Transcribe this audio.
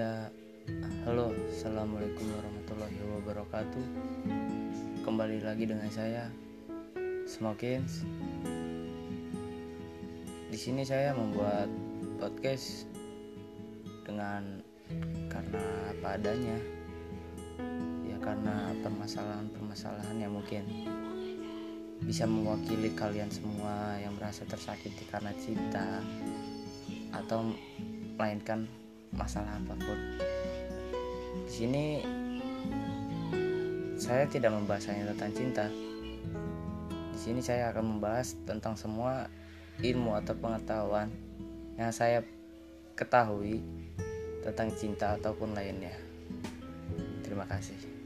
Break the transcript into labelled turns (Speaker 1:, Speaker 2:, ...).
Speaker 1: Ya, halo, assalamualaikum warahmatullahi wabarakatuh. Kembali lagi dengan saya, Smokins. Di sini saya membuat podcast dengan karena apa adanya. Ya karena permasalahan-permasalahan yang mungkin bisa mewakili kalian semua yang merasa tersakiti karena cinta atau melainkan masalah apa pun. Di sini saya tidak membahas hanya tentang cinta. Di sini saya akan membahas tentang semua ilmu atau pengetahuan yang saya ketahui tentang cinta ataupun lainnya. Terima kasih.